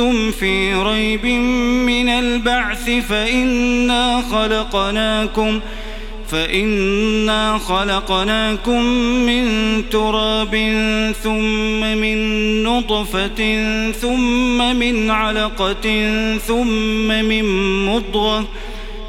كنتم في ريب من البعث فإنا خلقناكم فإنا خلقناكم من تراب ثم من نطفة ثم من علقة ثم من مضغة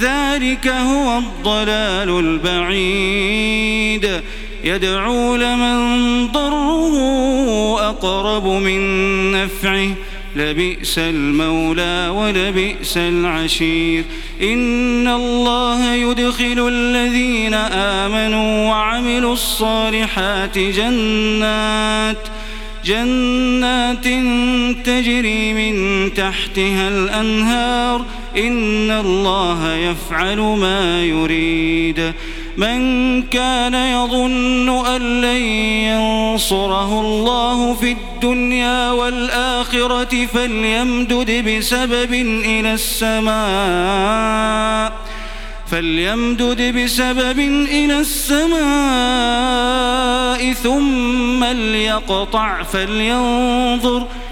ذلك هو الضلال البعيد. يدعو لمن ضره أقرب من نفعه. لبئس المولى ولبئس العشير. إن الله يدخل الذين آمنوا وعملوا الصالحات جنات جنات تجري من تحتها الأنهار. إن الله يفعل ما يريد. من كان يظن أن لن ينصره الله في الدنيا والآخرة فليمدد بسبب إلى السماء. فليمدد بسبب إلى السماء ثم ليقطع فلينظر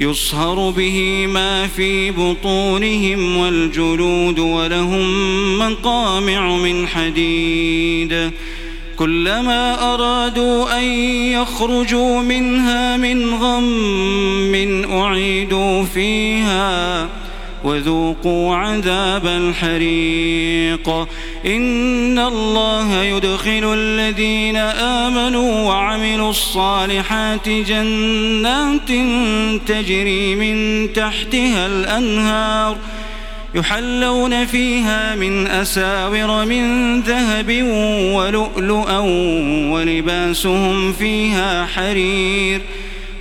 يصهر به ما في بطونهم والجلود ولهم مقامع من حديد. كلما أرادوا أن يخرجوا منها من غم أعيدوا فيها. وذوقوا عذاب الحريق. إن الله يدخل الذين آمنوا وعملوا الصالحات جنات تجري من تحتها الأنهار يحلون فيها من أساور من ذهب ولؤلؤا ولباسهم فيها حرير.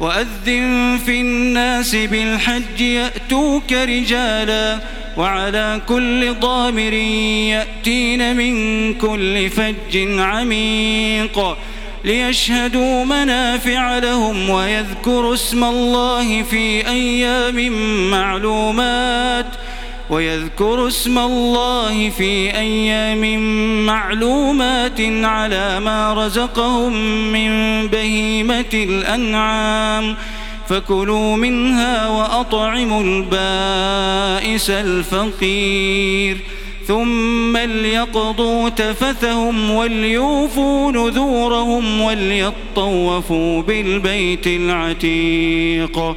وأذن في الناس بالحج يأتوك رجالا وعلى كل ضامر يأتين من كل فج عميق ليشهدوا منافع لهم ويذكروا اسم الله في أيام معلومات ۖ ويذكر اسم الله في أيام معلومات على ما رزقهم من بهيمة الأنعام. فكلوا منها وأطعموا البائس الفقير. ثم ليقضوا تفثهم وليوفوا نذورهم وليطوفوا بالبيت العتيق.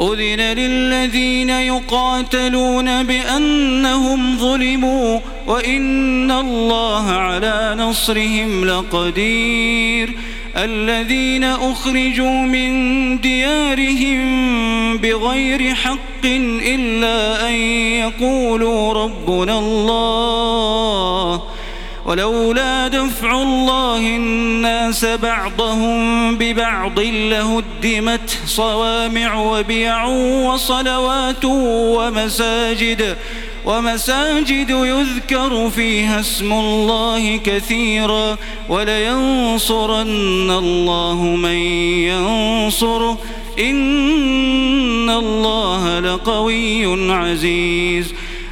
أذن للذين يقاتلون بأنهم ظلموا وإن الله على نصرهم لقدير الذين أخرجوا من ديارهم بغير حق إلا أن يقولوا ربنا الله ولولا دفع الله الناس بعضهم ببعض لهدمت صوامع وبيع وصلوات ومساجد ومساجد يذكر فيها اسم الله كثيرا ولينصرن الله من ينصره إن الله لقوي عزيز.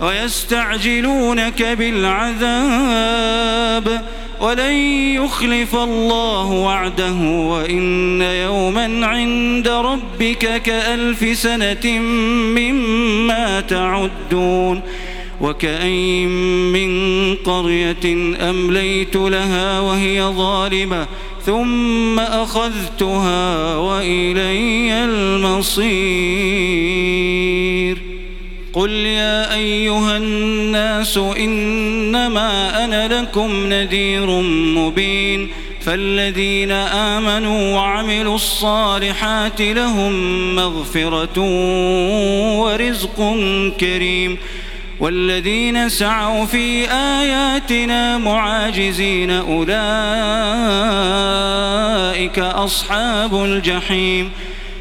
ويستعجلونك بالعذاب ولن يخلف الله وعده وإن يوما عند ربك كألف سنة مما تعدون وكأين من قرية أمليت لها وهي ظالمة ثم أخذتها وإلي المصير قل يا أيها الناس إنما أنا لكم نذير مبين فالذين آمنوا وعملوا الصالحات لهم مغفرة ورزق كريم والذين سعوا في آياتنا معاجزين أولئك أصحاب الجحيم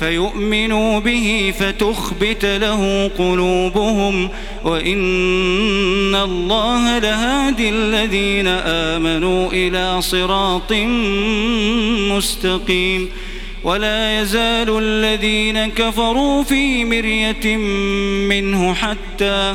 فيؤمنوا به فتخبت له قلوبهم وإن الله لهادي الذين آمنوا إلى صراط مستقيم ولا يزال الذين كفروا في مرية منه حتى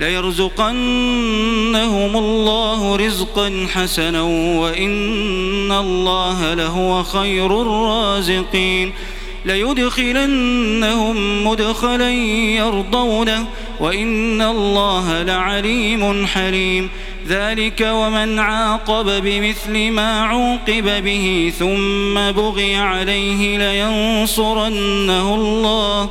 ليرزقنهم الله رزقا حسنا وإن الله لهو خير الرازقين ليدخلنهم مدخلا يرضونه وإن الله لعليم حليم ذلك ومن عاقب بمثل ما عوقب به ثم بغي عليه لينصرنه الله